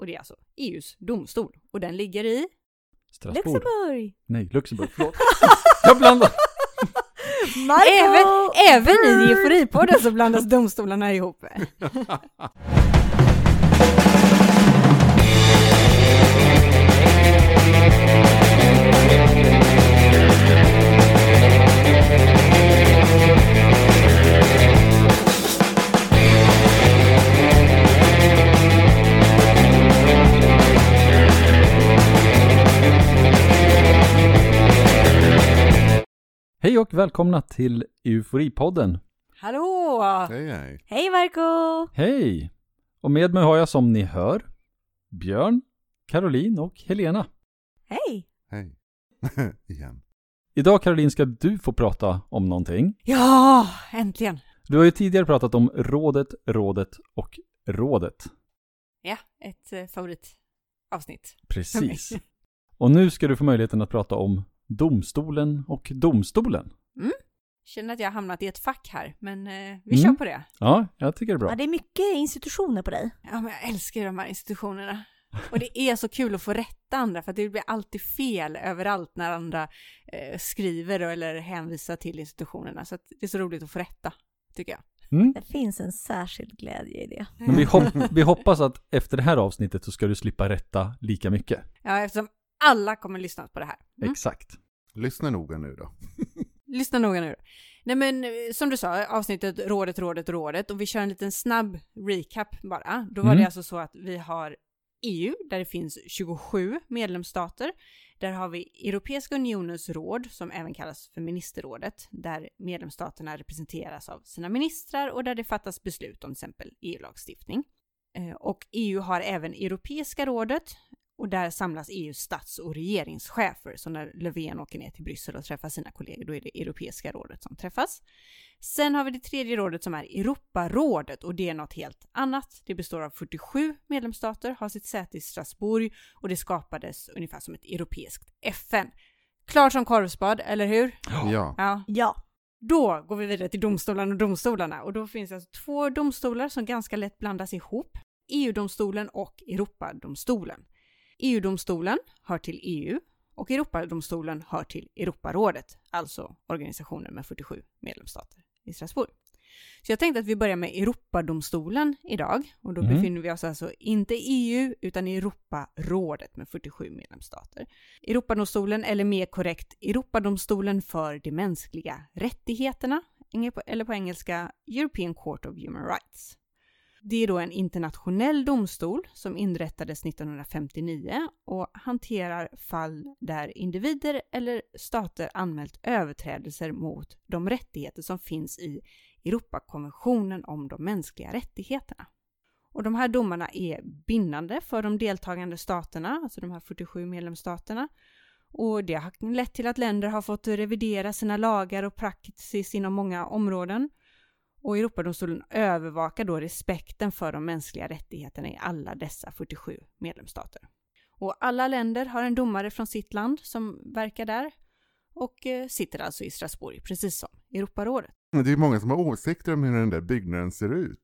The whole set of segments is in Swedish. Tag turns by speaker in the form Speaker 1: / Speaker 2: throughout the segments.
Speaker 1: och det är alltså EUs domstol. Och den ligger i...
Speaker 2: Strasbourg.
Speaker 3: Luxemburg!
Speaker 2: Nej, Luxemburg, förlåt. Jag blandar.
Speaker 1: Även, även i Euforipodden så blandas domstolarna ihop.
Speaker 2: Hej och välkomna till Euforipodden.
Speaker 1: Hallå!
Speaker 4: Hej hej.
Speaker 3: Hej Marco!
Speaker 2: Hej! Och med mig har jag som ni hör Björn, Caroline och Helena.
Speaker 3: Hej!
Speaker 4: Hej. Igen.
Speaker 2: Idag Caroline ska du få prata om någonting.
Speaker 1: Ja, äntligen!
Speaker 2: Du har ju tidigare pratat om rådet, rådet och rådet.
Speaker 1: Ja, ett eh, favoritavsnitt.
Speaker 2: Precis. Och nu ska du få möjligheten att prata om domstolen och domstolen.
Speaker 1: Känner att jag har hamnat i ett fack här, men eh, vi
Speaker 2: Mm.
Speaker 1: kör på det.
Speaker 2: Ja, jag tycker det är bra.
Speaker 3: Ja, det är mycket institutioner på dig.
Speaker 1: Ja, men jag älskar de här institutionerna. Och det är så kul att få rätta andra, för att det blir alltid fel överallt när andra eh, skriver eller hänvisar till institutionerna. Så att det är så roligt att få rätta, tycker jag.
Speaker 2: Mm.
Speaker 3: Det finns en särskild glädje i det.
Speaker 2: Men vi, hop vi hoppas att efter det här avsnittet så ska du slippa rätta lika mycket.
Speaker 1: Ja, eftersom alla kommer lyssna på det här. Mm.
Speaker 2: Exakt.
Speaker 4: Lyssna noga nu då.
Speaker 1: Lyssna noga nu. Nej men eh, som du sa, avsnittet Rådet, Rådet, Rådet. och vi kör en liten snabb recap bara. Då var
Speaker 2: Mm.
Speaker 1: det alltså så att vi har EU, där det finns 27 medlemsstater. Där har vi Europeiska unionens råd, som även kallas för ministerrådet, där medlemsstaterna representeras av sina ministrar och där det fattas beslut om till exempel EU-lagstiftning. Eh, Och EU har även Europeiska rådet, och där samlas EUs stats och regeringschefer. Så när Löfven åker ner till Bryssel och träffar sina kollegor, då är det Europeiska rådet som träffas. Sen har vi det tredje rådet som är Europarådet och det är något helt annat. Det består av 47 medlemsstater, har sitt säte i Strasbourg och det skapades ungefär som ett europeiskt FN. Klart som korvspad, eller hur?
Speaker 4: Ja.
Speaker 1: Ja.
Speaker 3: Ja,
Speaker 1: Då går vi vidare till domstolarna och domstolarna och då finns det alltså två domstolar som ganska lätt blandas ihop. EU-domstolen och Europadomstolen. EU-domstolen hör till EU och Europadomstolen hör till Europarådet, alltså organisationen med 47 medlemsstater i Strasbourg. Så jag tänkte att vi börjar med Europadomstolen idag och då
Speaker 2: Mm.
Speaker 1: befinner vi oss alltså inte i EU utan i Europarådet med 47 medlemsstater. Europadomstolen, eller mer korrekt Europadomstolen för de mänskliga rättigheterna, eller på engelska European Court of Human Rights. Det är då en internationell domstol som inrättades 1959 och hanterar fall där individer eller stater anmält överträdelser mot de rättigheter som finns i Europakonventionen om de mänskliga rättigheterna. Och de här domarna är bindande för de deltagande staterna, alltså de här 47 medlemsstaterna. Och det har lett till att länder har fått revidera sina lagar och praxis inom många områden. Och Europadomstolen övervakar då respekten för de mänskliga rättigheterna i alla dessa 47 medlemsstater. Och alla länder har en domare från sitt land som verkar där och eh, sitter alltså i Strasbourg, precis som Europarådet.
Speaker 4: Men det är många som har åsikter om hur den där byggnaden ser ut.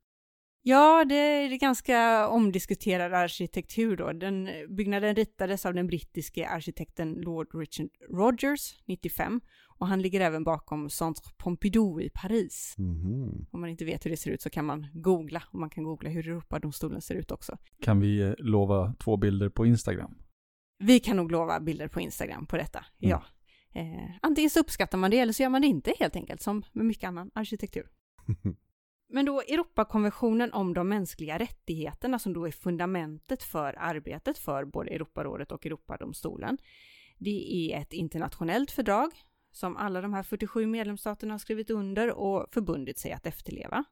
Speaker 1: Ja, det är ganska omdiskuterad arkitektur då. Den, byggnaden ritades av den brittiske arkitekten Lord Richard Rogers 95 och han ligger även bakom Centre Pompidou i Paris.
Speaker 4: Mhm.
Speaker 1: Om man inte vet hur det ser ut så kan man googla och man kan googla hur Europadomstolen ser ut också.
Speaker 2: Kan vi eh, lova två bilder på Instagram?
Speaker 1: Vi kan nog lova bilder på Instagram på detta, ja. Eh, antingen så uppskattar man det eller så gör man det inte helt enkelt, som med mycket annan arkitektur. Men då Europakonventionen om de mänskliga rättigheterna som då är fundamentet för arbetet för både Europarådet och Europadomstolen. Det är ett internationellt fördrag som alla de här 47 medlemsstaterna har skrivit under och förbundit sig att efterleva.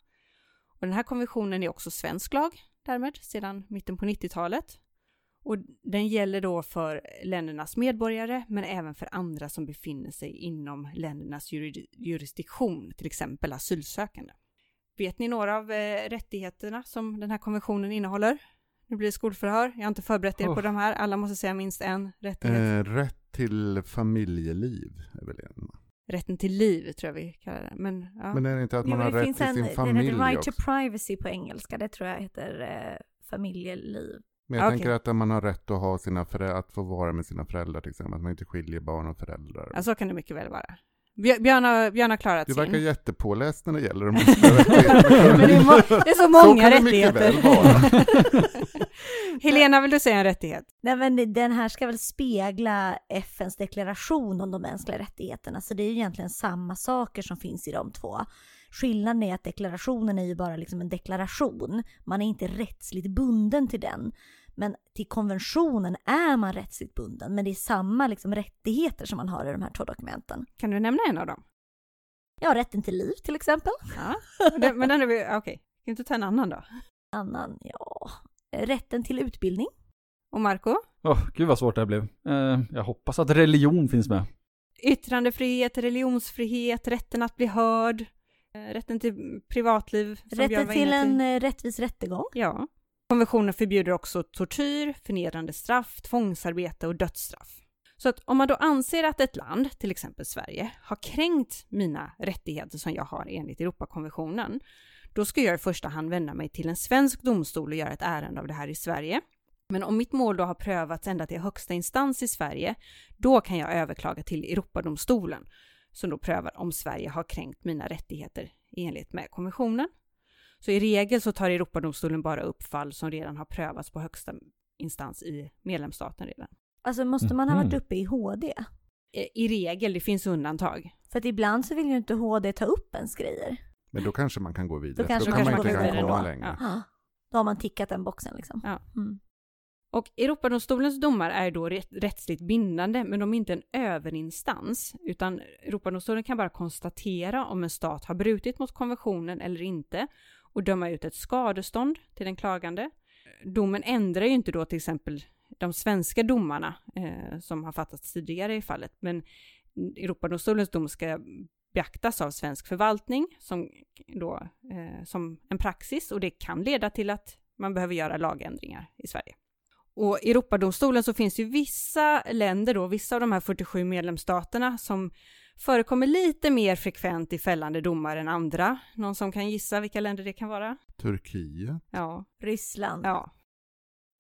Speaker 1: Och den här konventionen är också svensk lag därmed sedan mitten på 90-talet. Och den gäller då för ländernas medborgare men även för andra som befinner sig inom ländernas jurisdiktion, till exempel asylsökande. Vet ni några av eh, rättigheterna som den här konventionen innehåller? Nu blir det skolförhör. Jag har inte förberett er på
Speaker 4: Oh.
Speaker 1: de här. Alla måste säga minst en rättighet.
Speaker 4: Eh, rätt till familjeliv är väl en.
Speaker 1: Rätten till liv tror jag vi kallar det. Men, ja.
Speaker 4: Men är det inte att
Speaker 3: Jo,
Speaker 4: man
Speaker 3: men
Speaker 4: har
Speaker 3: det
Speaker 4: rätt till
Speaker 3: en,
Speaker 4: sin
Speaker 3: den
Speaker 4: familj
Speaker 3: heter right
Speaker 4: också?
Speaker 3: to privacy på engelska, det tror jag heter eh, familjeliv.
Speaker 4: Men jag
Speaker 1: Okej.
Speaker 4: tänker att man har rätt att, ha sina föräldrar, att få vara med sina föräldrar till exempel. Att man inte skiljer barn och föräldrar.
Speaker 1: Ja, så kan det mycket väl vara. Björ- Björn har, Björn har klarat
Speaker 4: Du
Speaker 1: sin.
Speaker 4: verkar jättepåläst när det gäller de mänskliga rättigheterna.
Speaker 1: Men det, är må- det är så
Speaker 4: Så
Speaker 1: många
Speaker 4: mycket
Speaker 1: rättigheter. Helena, vill du säga en rättighet?
Speaker 3: Nej men den här ska väl spegla FNs deklaration om de mänskliga rättigheterna, så det är ju egentligen samma saker som finns i de två. Skillnaden är att deklarationen är ju bara liksom en deklaration, man är inte rättsligt bunden till den. Men till konventionen är man rättsligt bunden, men det är samma liksom rättigheter som man har i de här två dokumenten.
Speaker 1: Kan du nämna en av dem?
Speaker 3: Ja, rätten till liv till exempel.
Speaker 1: Ja, men den är vi, okej. Kan du inte ta en annan då?
Speaker 3: Annan, ja, rätten till utbildning.
Speaker 1: Och Marco?
Speaker 2: Åh, gud vad svårt det här blev. Eh, jag hoppas att religion finns med.
Speaker 1: Yttrandefrihet, religionsfrihet, rätten att bli hörd, eh, rätten till privatliv.
Speaker 3: Rätten till en eh, rättvis rättegång.
Speaker 1: Ja. Konventionen förbjuder också tortyr, förnedrande straff, tvångsarbete och dödsstraff. Så att om man då anser att ett land, till exempel Sverige, har kränkt mina rättigheter som jag har enligt Europakonventionen, då ska jag i första hand vända mig till en svensk domstol och göra ett ärende av det här i Sverige. Men om mitt mål då har prövats ända till högsta instans i Sverige, då kan jag överklaga till Europadomstolen, som då prövar om Sverige har kränkt mina rättigheter i enlighet med konventionen. Så i regel så tar Europadomstolen bara upp fall som redan har prövats på högsta instans i medlemsstaten redan.
Speaker 3: Alltså måste man ha varit
Speaker 2: Mhm.
Speaker 3: uppe i HD?
Speaker 1: Eh, I regel, det finns undantag.
Speaker 3: För att ibland så vill ju inte HD ta upp ens grejer.
Speaker 4: Men då kanske man kan gå vidare.
Speaker 3: Då kanske
Speaker 4: då
Speaker 3: man
Speaker 4: kan man
Speaker 3: kan
Speaker 4: inte
Speaker 3: gå
Speaker 4: kan komma
Speaker 1: då.
Speaker 4: längre.
Speaker 1: Ja.
Speaker 3: Då har man tickat den boxen liksom.
Speaker 1: Ja.
Speaker 3: Mm.
Speaker 1: Och Europadomstolens domar är då rätt- rättsligt bindande, men de är inte en överinstans, utan Europadomstolen kan bara konstatera om en stat har brutit mot konventionen eller inte och döma ut ett skadestånd till den klagande. Domen ändrar ju inte då till exempel de svenska domarna eh, som har fattats tidigare i fallet, men Europadomstolens dom ska beaktas av svensk förvaltning som, då, eh, som en praxis och det kan leda till att man behöver göra lagändringar i Sverige. Och i Europadomstolen så finns ju vissa länder då, vissa av de här 47 medlemsstaterna som förekommer lite mer frekvent i fällande domar än andra. Någon som kan gissa vilka länder det kan vara?
Speaker 4: Turkiet.
Speaker 1: Ja,
Speaker 3: Ryssland.
Speaker 1: ja.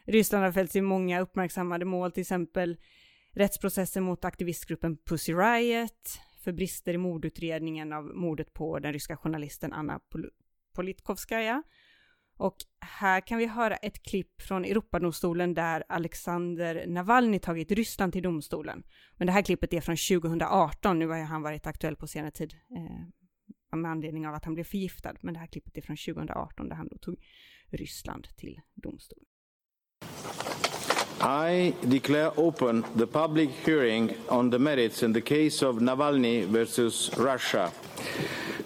Speaker 1: Ryssland har fällts i många uppmärksammade mål, till exempel rättsprocessen mot aktivistgruppen Pussy Riot för brister i mordutredningen av mordet på den ryska journalisten Anna Pol- Politkovskaja. Och här kan vi höra ett klipp från Europadomstolen där Alexander Navalny tagit Ryssland till domstolen. Men det här klippet är från 2018, nu har ju han varit aktuell på senare tid eh, med anledning av att han blev förgiftad. Men det här klippet är från 2018 där han då tog Ryssland till domstolen.
Speaker 5: I declare open the public hearing on the merits in the case of Navalny versus Russia.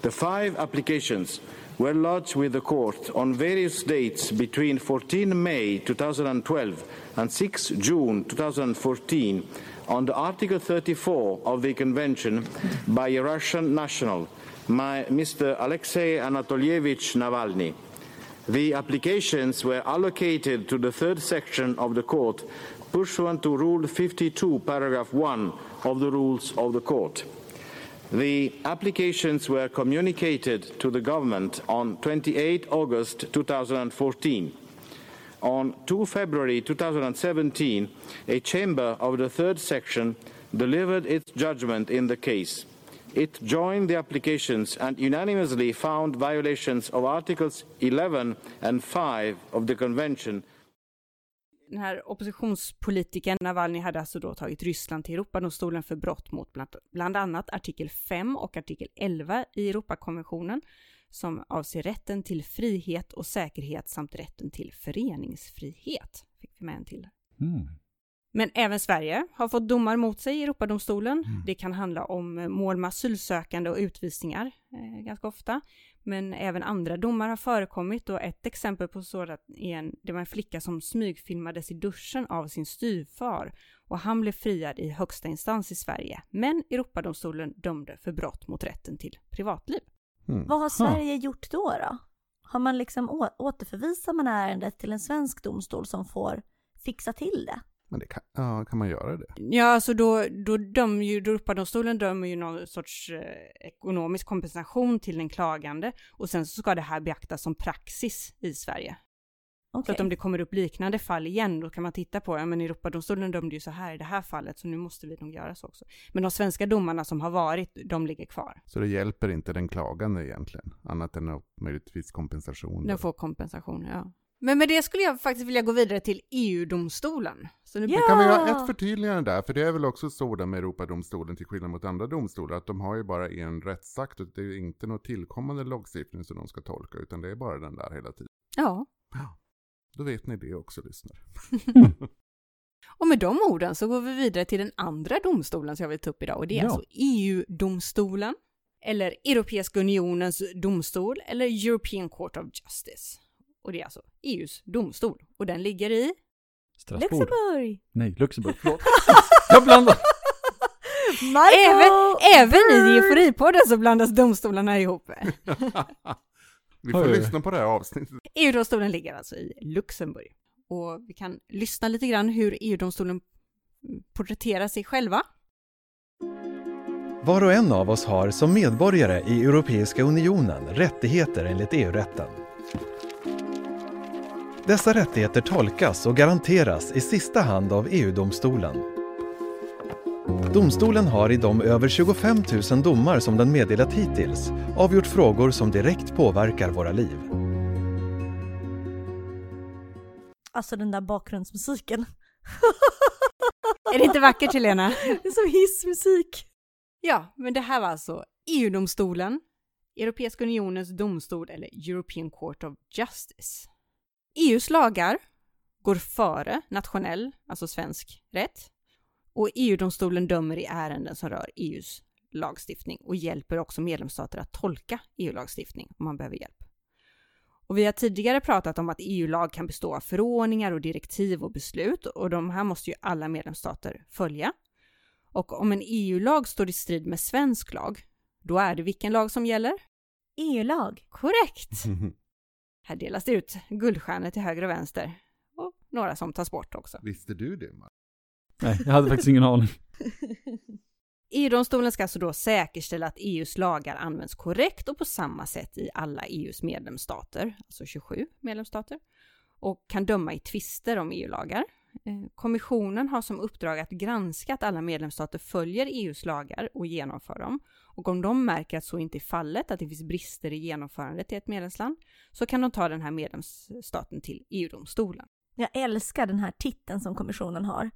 Speaker 5: The five applications were lodged with the court on various dates between 14 May 2012 and 6 June 2014 under Article 34 of the Convention by a Russian national, my, Mr. Alexei Anatolievich Navalny. The applications were allocated to the third section of the court pursuant to Rule 52, paragraph 1 of the rules of the court. The applications were communicated to the government on 28 August 2014. On 2 February 2017, a chamber of the third section delivered its judgment in the case. It joined the applications and unanimously found violations of Articles 11 and 5 of the Convention
Speaker 1: Den här oppositionspolitikern Navalny hade alltså då tagit Ryssland till Europadomstolen för brott mot bland, bland annat artikel 5 och artikel 11 i Europakonventionen som avser rätten till frihet och säkerhet samt rätten till föreningsfrihet. Fick vi med en till.
Speaker 2: Mm.
Speaker 1: Men även Sverige har fått domar mot sig i Europadomstolen. Det kan handla om mål med asylsökande och utvisningar eh, ganska ofta. Men även andra domar har förekommit och ett exempel på sådant är en, det var en flicka som smygfilmades i duschen av sin styvfar och han blev friad i högsta instans i Sverige. Men Europadomstolen dömde för brott mot rätten till privatliv.
Speaker 4: Mm.
Speaker 3: Vad har Sverige gjort då då? Har man liksom återförvisar man ärendet till en svensk domstol som får fixa till det?
Speaker 4: Men det kan, ja, kan man göra det?
Speaker 1: Ja, alltså då, då dömer ju, då Europadomstolen dömer ju någon sorts eh, ekonomisk kompensation till den klagande och sen så ska det här beaktas som praxis i Sverige. Så
Speaker 3: Okej.
Speaker 1: att om det kommer upp liknande fall igen, då kan man titta på, ja men Europadomstolen dömde ju så här i det här fallet, så nu måste vi nog göra så också. Men de svenska domarna som har varit, de ligger kvar.
Speaker 4: Så det hjälper inte den klagande egentligen, annat än att möjligtvis kompensation. då.
Speaker 1: De får kompensation, ja. Men med det skulle jag faktiskt vilja gå vidare till EU-domstolen. Så nu
Speaker 3: Ja!
Speaker 4: Kan vi ha ett förtydligande där? För det är väl också så med Europadomstolen till skillnad mot andra domstolar att de har ju bara en rättsakt och det är inte något tillkommande lagstiftning som de ska tolka utan det är bara den där hela tiden.
Speaker 1: Ja,
Speaker 4: Då vet ni det också lyssnare.
Speaker 1: och med de orden så går vi vidare till den andra domstolen som jag vill ta upp idag och det är
Speaker 2: Ja.
Speaker 1: alltså EU-domstolen, eller Europeiska unionens domstol, eller European Court of Justice. Och det är alltså EUs domstol och den ligger i
Speaker 2: Strasbourg.
Speaker 3: Luxemburg!
Speaker 2: Nej, Luxemburg. Förlåt. Jag blandar.
Speaker 1: Även, även i Euforipodden så blandas domstolarna ihop.
Speaker 4: Vi får
Speaker 2: Oj.
Speaker 4: lyssna på det här avsnittet.
Speaker 1: EU-domstolen ligger alltså i Luxemburg. Och vi kan lyssna lite grann hur EU-domstolen porträtterar sig själva.
Speaker 6: Var och en av oss har som medborgare i Europeiska unionen rättigheter enligt EU-rätten. Dessa rättigheter tolkas och garanteras i sista hand av EU-domstolen. Domstolen har i de över 25 000 domar som den meddelat hittills avgjort frågor som direkt påverkar våra liv.
Speaker 3: Alltså den där bakgrundsmusiken.
Speaker 1: Är det inte vackert Helena?
Speaker 3: Det är som hissmusik.
Speaker 1: Ja, men det här var alltså EU-domstolen, Europeiska unionens domstol eller European Court of Justice. EUs lagar går före nationell, alltså svensk, rätt. Och EU-domstolen dömer i ärenden som rör EUs lagstiftning och hjälper också medlemsstater att tolka EU-lagstiftning om man behöver hjälp. Och vi har tidigare pratat om att EU-lag kan bestå av förordningar och direktiv och beslut och de här måste ju alla medlemsstater följa. Och om en EU-lag står i strid med svensk lag, då är det vilken lag som gäller?
Speaker 3: EU-lag.
Speaker 1: Korrekt! Här delas det ut guldstjärnor till höger och vänster. Och några som tas bort också.
Speaker 4: Visste du det? Mark?
Speaker 2: Nej, jag hade faktiskt ingen aning.
Speaker 1: EU-domstolen ska alltså då säkerställa att EUs lagar används korrekt och på samma sätt i alla EUs medlemsstater, alltså 27 medlemsstater, och kan döma i tvister om EU-lagar. Eh, Kommissionen har som uppdrag att granska att alla medlemsstater följer EUs lagar och genomför dem. Och om de märker att så inte är fallet, att det finns brister i genomförandet i ett medlemsland, så kan de ta den här medlemsstaten till EU-domstolen.
Speaker 3: Jag älskar den här titeln som kommissionen har.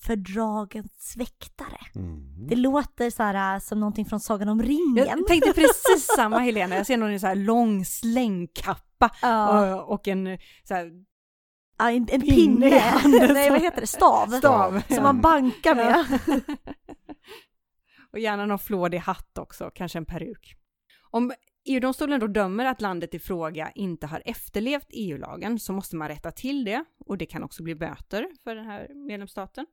Speaker 3: Fördragens väktare.
Speaker 4: Mm.
Speaker 3: Det låter så här äh, som någonting från Sagan om ringen.
Speaker 1: Jag tänkte precis samma Helena, jag ser någon i så här lång slängkappa
Speaker 3: Ja,
Speaker 1: och, och en så här,
Speaker 3: en, en
Speaker 1: pinne
Speaker 3: pinne. Nej, vad heter det? Stav.
Speaker 1: stav.
Speaker 3: Som man bankar med.
Speaker 1: och gärna någon flådig hatt också, kanske en peruk. Om EU-domstolen då dömer att landet i fråga inte har efterlevt EU-lagen så måste man rätta till det och det kan också bli böter för den här medlemsstaten.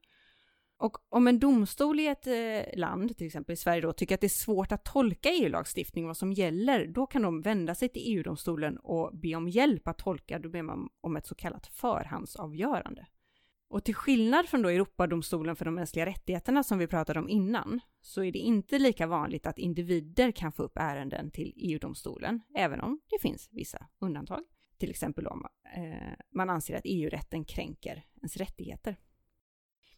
Speaker 1: Och om en domstol i ett eh, land, till exempel i Sverige då, tycker att det är svårt att tolka EU-lagstiftning, vad som gäller, då kan de vända sig till EU-domstolen och be om hjälp att tolka, då ber man om ett så kallat förhandsavgörande. Och till skillnad från då Europadomstolen för de mänskliga rättigheterna som vi pratade om innan, så är det inte lika vanligt att individer kan få upp ärenden till EU-domstolen, även om det finns vissa undantag. Till exempel om eh, man anser att EU-rätten kränker ens rättigheter.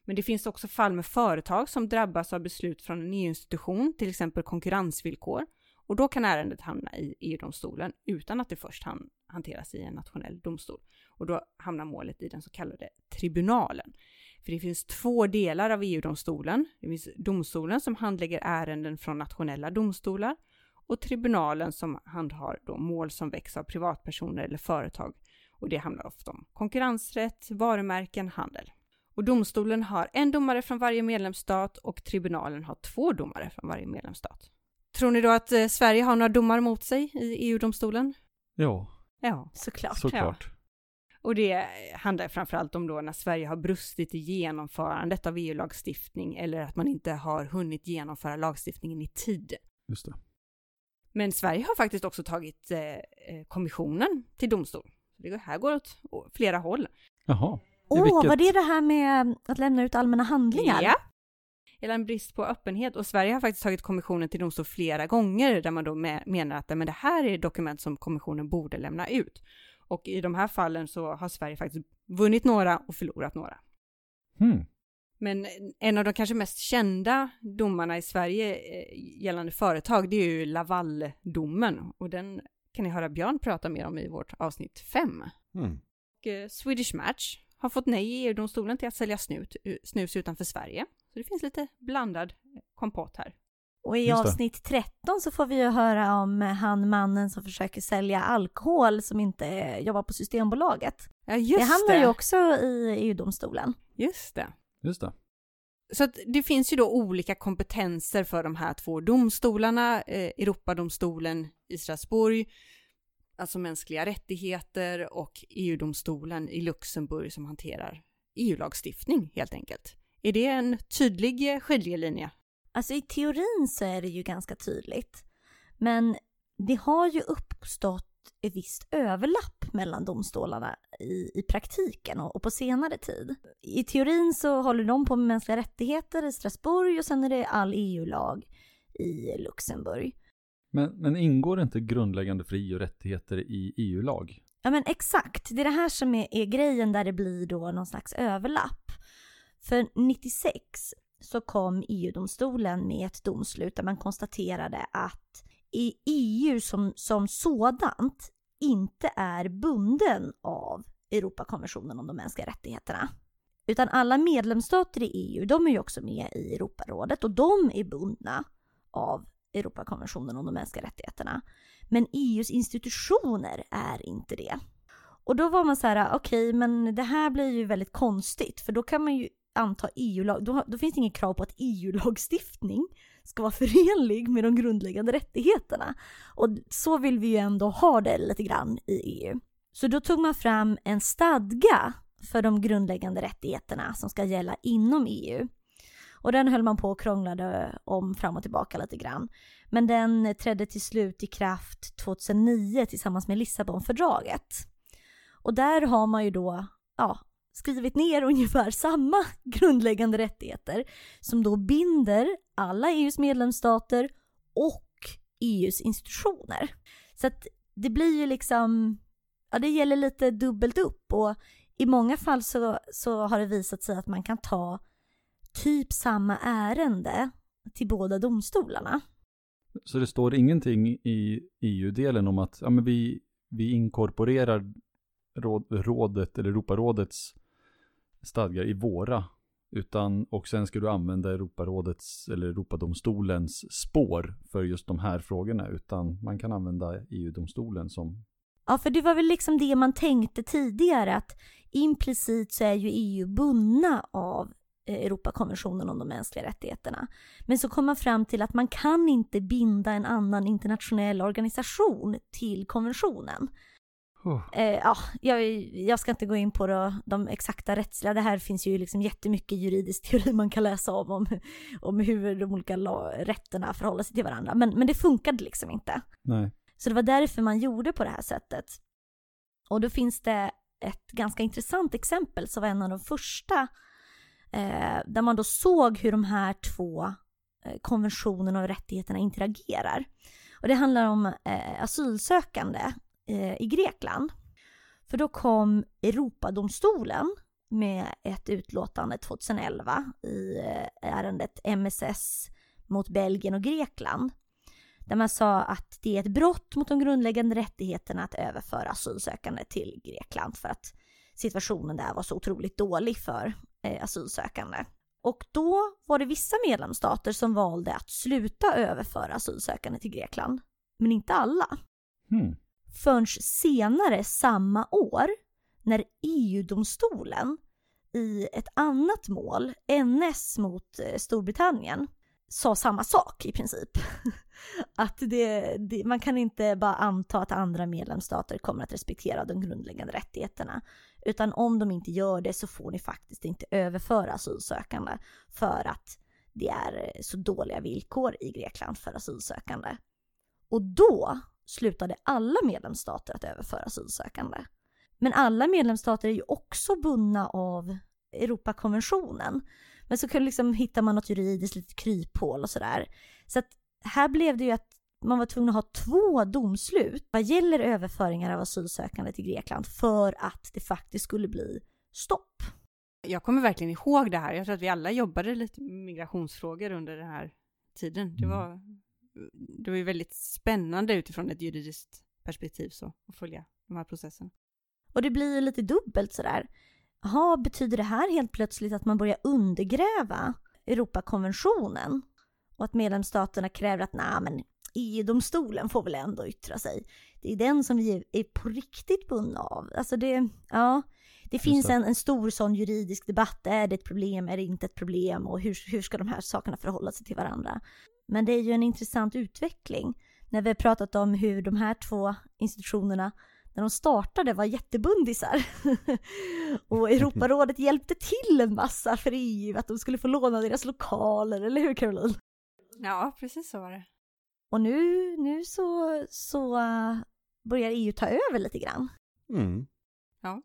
Speaker 1: Men det finns också fall med företag som drabbas av beslut från en EU-institution, till exempel konkurrensvillkor, och då kan ärendet hamna i EU-domstolen utan att det först han, hanteras i en nationell domstol. Och då hamnar målet i den så kallade tribunalen. För det finns två delar av EU-domstolen. Det finns domstolen som handlägger ärenden från nationella domstolar och tribunalen som handhar då mål som väcks av privatpersoner eller företag. Och det handlar ofta om konkurrensrätt, varumärken, handel. Och domstolen har en domare från varje medlemsstat och tribunalen har två domare från varje medlemsstat. Tror ni då att eh, Sverige har några domar mot sig i EU-domstolen?
Speaker 2: Ja,
Speaker 1: Ja.
Speaker 3: Såklart.
Speaker 2: såklart.
Speaker 1: Och det handlar framförallt om då när Sverige har brustit i genomförandet av EU-lagstiftning eller att man inte har hunnit genomföra lagstiftningen i tid.
Speaker 2: Just det.
Speaker 1: Men Sverige har faktiskt också tagit eh, eh, kommissionen till domstol. Det här går åt flera håll.
Speaker 2: Jaha.
Speaker 3: Åh,
Speaker 2: vilket-
Speaker 3: var det det här med att lämna ut allmänna handlingar?
Speaker 1: Ja. Eller en brist på öppenhet. Och Sverige har faktiskt tagit kommissionen till domstol flera gånger där man då me- menar att men det här är dokument som kommissionen borde lämna ut. Och i de här fallen så har Sverige faktiskt vunnit några och förlorat några.
Speaker 2: Hmm.
Speaker 1: Men en av de kanske mest kända domarna i Sverige eh, gällande företag, det är ju Lavaldomen och den kan ni höra Björn prata mer om i vårt avsnitt 5.
Speaker 4: Mm.
Speaker 1: Eh, Swedish Match har fått nej i EU-domstolen till att sälja snut, snus utanför Sverige. Så det finns lite blandad eh, kompott här.
Speaker 3: Och i avsnitt 13 så får vi ju höra om han mannen som försöker sälja alkohol som inte eh, jobbar på Systembolaget.
Speaker 1: Ja, just
Speaker 3: det hamnar ju också i EU-domstolen.
Speaker 1: Just det.
Speaker 2: Just det.
Speaker 1: Så att det finns ju då olika kompetenser för de här två domstolarna, eh, Europadomstolen i Strasbourg, alltså mänskliga rättigheter och EU-domstolen i Luxemburg som hanterar EU-lagstiftning helt enkelt. Är det en tydlig skiljelinje?
Speaker 3: Alltså i teorin så är det ju ganska tydligt. Men det har ju uppstått ett visst överlapp mellan domstolarna i, i praktiken och, och på senare tid. I teorin så håller de på med mänskliga rättigheter i Strasbourg och sen är det all EU-lag i Luxemburg.
Speaker 2: Men, men ingår inte grundläggande fri och rättigheter i EU-lag?
Speaker 3: Ja men exakt, det är det här som är, är grejen där det blir då någon slags överlapp. För 96 så kom EU-domstolen med ett domslut där man konstaterade att i EU som, som sådant inte är bunden av Europakonventionen om de mänskliga rättigheterna. Utan alla medlemsstater i EU, de är ju också med i Europarådet och de är bundna av Europakonventionen om de mänskliga rättigheterna. Men EUs institutioner är inte det. Och då var man så här, okej, men det här blir ju väldigt konstigt, för då kan man ju anta EU-lag, då, då finns det inget krav på att EU-lagstiftning ska vara förenlig med de grundläggande rättigheterna. Och så vill vi ju ändå ha det lite grann i EU. Så då tog man fram en stadga för de grundläggande rättigheterna som ska gälla inom EU. Och den höll man på och krånglade om fram och tillbaka lite grann. Men den trädde till slut i kraft 2009 tillsammans med Lissabonfördraget. Och där har man ju då, ja, skrivit ner ungefär samma grundläggande rättigheter som då binder alla EUs medlemsstater och EUs institutioner. Så att det blir ju liksom, ja det gäller lite dubbelt upp och i många fall så, så har det visat sig att man kan ta typ samma ärende till båda domstolarna.
Speaker 2: Så det står ingenting i EU-delen om att ja, men vi, vi inkorporerar råd, rådet eller Europarådets stadgar i våra. Utan, och sen ska du använda Europarådets eller Europadomstolens spår för just de här frågorna. Utan man kan använda EU-domstolen som
Speaker 3: Ja, för det var väl liksom det man tänkte tidigare att implicit så är ju EU bundna av Europakonventionen om de mänskliga rättigheterna. Men så kom man fram till att man kan inte binda en annan internationell organisation till konventionen.
Speaker 2: Oh.
Speaker 3: Eh, ja, jag, jag ska inte gå in på då, de exakta rättsliga, det här finns ju liksom jättemycket juridisk teori man kan läsa om, om, om hur de olika rätterna förhåller sig till varandra. Men, men det funkade liksom inte.
Speaker 2: Nej.
Speaker 3: Så det var därför man gjorde på det här sättet. Och då finns det ett ganska intressant exempel som var en av de första eh, där man då såg hur de här två eh, konventionerna och rättigheterna interagerar. Och det handlar om eh, asylsökande eh, i Grekland. För då kom Europadomstolen med ett utlåtande 2011 i eh, ärendet MSS mot Belgien och Grekland. Där man sa att det är ett brott mot de grundläggande rättigheterna att överföra asylsökande till Grekland för att situationen där var så otroligt dålig för asylsökande. Och då var det vissa medlemsstater som valde att sluta överföra asylsökande till Grekland, men inte alla.
Speaker 2: Hmm.
Speaker 3: Förrän senare samma år när EU-domstolen i ett annat mål, NS mot eh, Storbritannien, sa samma sak i princip. Att det, det, man kan inte bara anta att andra medlemsstater kommer att respektera de grundläggande rättigheterna. Utan om de inte gör det så får ni faktiskt inte överföra asylsökande för att det är eh, så dåliga villkor i Grekland för asylsökande. Och då slutade alla medlemsstater att överföra asylsökande. Men alla medlemsstater är ju också bundna av Europakonventionen. Men så kan liksom, hittar man något juridiskt litet kryphål och sådär. Så att här blev det ju att man var tvungen att ha två domslut vad gäller överföringar av asylsökande till Grekland för att det faktiskt skulle bli stopp.
Speaker 1: Jag kommer verkligen ihåg det här. Jag tror att vi alla jobbade lite med migrationsfrågor under den här tiden. Det
Speaker 2: Mm.
Speaker 1: var, det var ju väldigt spännande utifrån ett juridiskt perspektiv så, att följa de här processerna.
Speaker 3: Och det blir ju lite dubbelt sådär. Jaha, betyder det här helt plötsligt att man börjar undergräva Europakonventionen? Och att medlemsstaterna kräver att nej men EU-domstolen får väl ändå yttra sig. Det är den som vi är på riktigt bundna av. Alltså det, ja. Det finns en, en stor sån juridisk debatt. Är det ett problem? Är det inte ett problem? Och hur, hur ska de här sakerna förhålla sig till varandra? Men det är ju en intressant utveckling. När vi har pratat om hur de här två institutionerna när de startade var jättebundisar. och Europarådet hjälpte till en massa för EU att de skulle få låna deras lokaler, eller hur Caroline?
Speaker 1: Ja, precis så var det.
Speaker 3: Och nu, nu så, så uh, börjar EU ta över lite grann.
Speaker 4: Mm.
Speaker 1: Ja,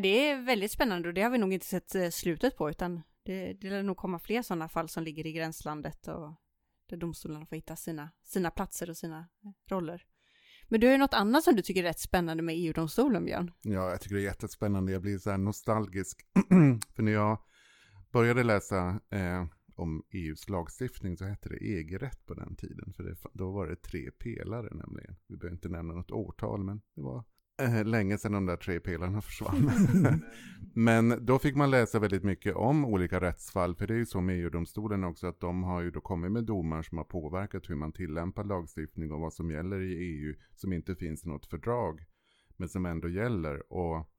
Speaker 1: det är väldigt spännande och det har vi nog inte sett eh, slutet på utan det, det lär nog komma fler sådana fall som ligger i gränslandet och där domstolarna får hitta sina, sina platser och sina eh, roller. Men du har ju något annat som du tycker är rätt spännande med EU-domstolen, Björn.
Speaker 4: Ja, jag tycker det är jättespännande. Jag blir så här nostalgisk. För när jag började läsa eh, om EUs lagstiftning så hette det EG-rätt på den tiden. För det, då var det tre pelare nämligen. Vi behöver inte nämna något årtal, men det var eh, länge sedan de där tre pelarna försvann. men då fick man läsa väldigt mycket om olika rättsfall. För det är ju så med EU-domstolen också att de har ju då kommit med domar som har påverkat hur man tillämpar lagstiftning och vad som gäller i EU som inte finns i något fördrag men som ändå gäller. Och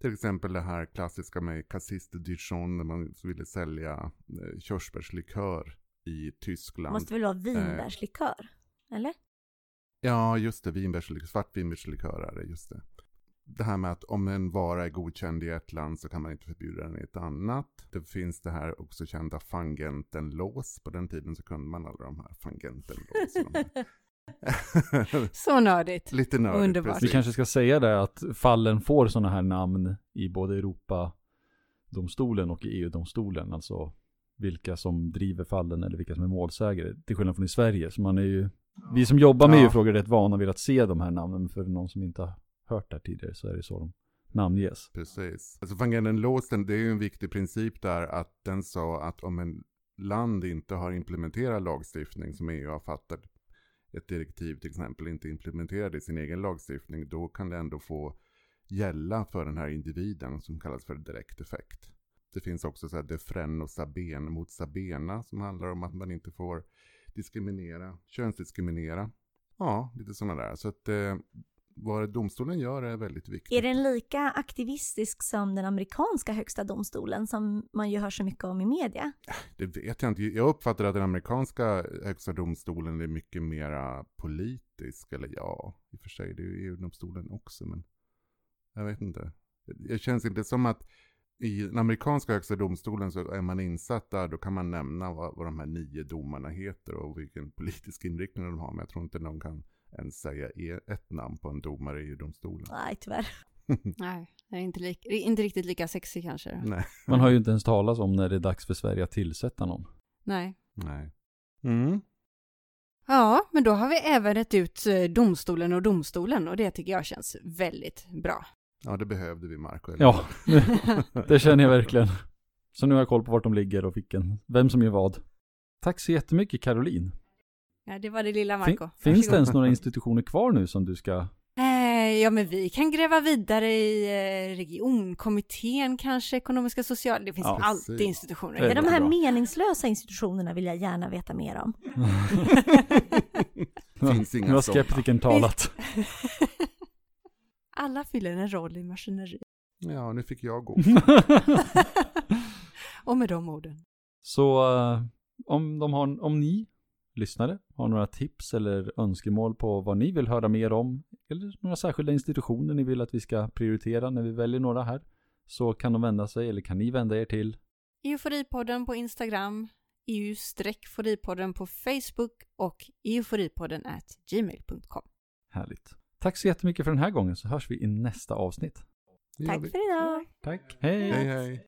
Speaker 4: till exempel det här klassiska med Cassis de Dijon när man ville sälja eh, körsbärslikör i Tyskland.
Speaker 3: Måste väl vara vinbärslikör? Eller?
Speaker 4: Ja, just det, vinbärslikör, svartvinbärslikör är det, just det. Det här med att om en vara är godkänd i ett land så kan man inte förbjuda den i ett annat. Det finns det här också kända fangentenlås. På den tiden så kunde man alla de här fangentenlås.
Speaker 1: Så nördigt.
Speaker 4: Lite nördigt,
Speaker 1: Underbart.
Speaker 2: Vi
Speaker 4: precis.
Speaker 2: kanske ska säga det att fallen får sådana här namn i både Europadomstolen och i EU-domstolen. Alltså vilka som driver fallen eller vilka som är målsägare. Till skillnad från i Sverige. Så man är ju, vi som jobbar med
Speaker 4: Ja.
Speaker 2: EU-frågor är rätt vana vid att se de här namnen. Men för någon som inte har hört det här tidigare så är det så de namnges.
Speaker 4: Precis. Alltså Fangenenlåsen, det är ju en viktig princip där att den sa att om en land inte har implementerat lagstiftning som EU har fattat ett direktiv till exempel inte implementerar det i sin egen lagstiftning, då kan det ändå få gälla för den här individen som kallas för direkt effekt. Det finns också så här defren och saben mot sabena som handlar om att man inte får diskriminera, könsdiskriminera. Ja, lite sådana där. Så att eh, vad domstolen gör är väldigt viktigt.
Speaker 3: Är den lika aktivistisk som den amerikanska högsta domstolen som man ju hör så mycket om i media?
Speaker 4: Det vet jag inte. Jag uppfattar att den amerikanska högsta domstolen är mycket mera politisk. Eller ja, i och för sig det är ju EU-domstolen också. Men jag vet inte. Det känns inte som att i den amerikanska högsta domstolen så är man insatt där. Då kan man nämna vad, vad de här nio domarna heter och vilken politisk inriktning de har. Men jag tror inte någon kan ens säga e- ett namn på en domare i EU-domstolen.
Speaker 3: Nej, tyvärr.
Speaker 1: Nej, det är inte, lik, inte riktigt lika sexy kanske.
Speaker 4: Nej.
Speaker 2: Man har ju inte ens talat om när det är dags för Sverige att tillsätta någon.
Speaker 1: Nej.
Speaker 4: Nej. Mm.
Speaker 1: Ja, men då har vi även rätt ut eh, domstolen och domstolen och det tycker jag känns väldigt bra.
Speaker 4: Ja, det behövde vi Marco. eller
Speaker 2: Ja, det känner jag verkligen. Så nu har jag koll på vart de ligger och vilken, vem som gör vad. Tack så jättemycket Caroline.
Speaker 1: Ja, det var det lilla
Speaker 2: Fin,
Speaker 1: Marco.
Speaker 2: finns det ens några institutioner kvar nu som du ska...
Speaker 1: Eh, ja, men vi kan gräva vidare i eh, regionkommittén kanske, ekonomiska social... Det finns
Speaker 2: Ja,
Speaker 1: alltid
Speaker 4: precis.
Speaker 1: institutioner.
Speaker 2: Det är
Speaker 3: Men de här
Speaker 2: bra.
Speaker 3: meningslösa institutionerna vill jag gärna veta mer om.
Speaker 4: Finns inga
Speaker 2: Nu har skeptikern talat.
Speaker 1: Alla fyller en roll i maskineriet.
Speaker 4: Ja, nu fick jag gå.
Speaker 1: Och med de orden.
Speaker 2: Så eh, om, de har, om ni lyssnare har några tips eller önskemål på vad ni vill höra mer om eller några särskilda institutioner ni vill att vi ska prioritera när vi väljer några här så kan de vända sig eller kan ni vända er till
Speaker 1: Euforipodden på Instagram, EU-foripodden på Facebook och euforipodden at gmail.com.
Speaker 2: Härligt. Tack så jättemycket för den här gången så hörs vi i nästa avsnitt.
Speaker 3: Tack för idag!
Speaker 2: Tack. Hej.
Speaker 4: Hej hej.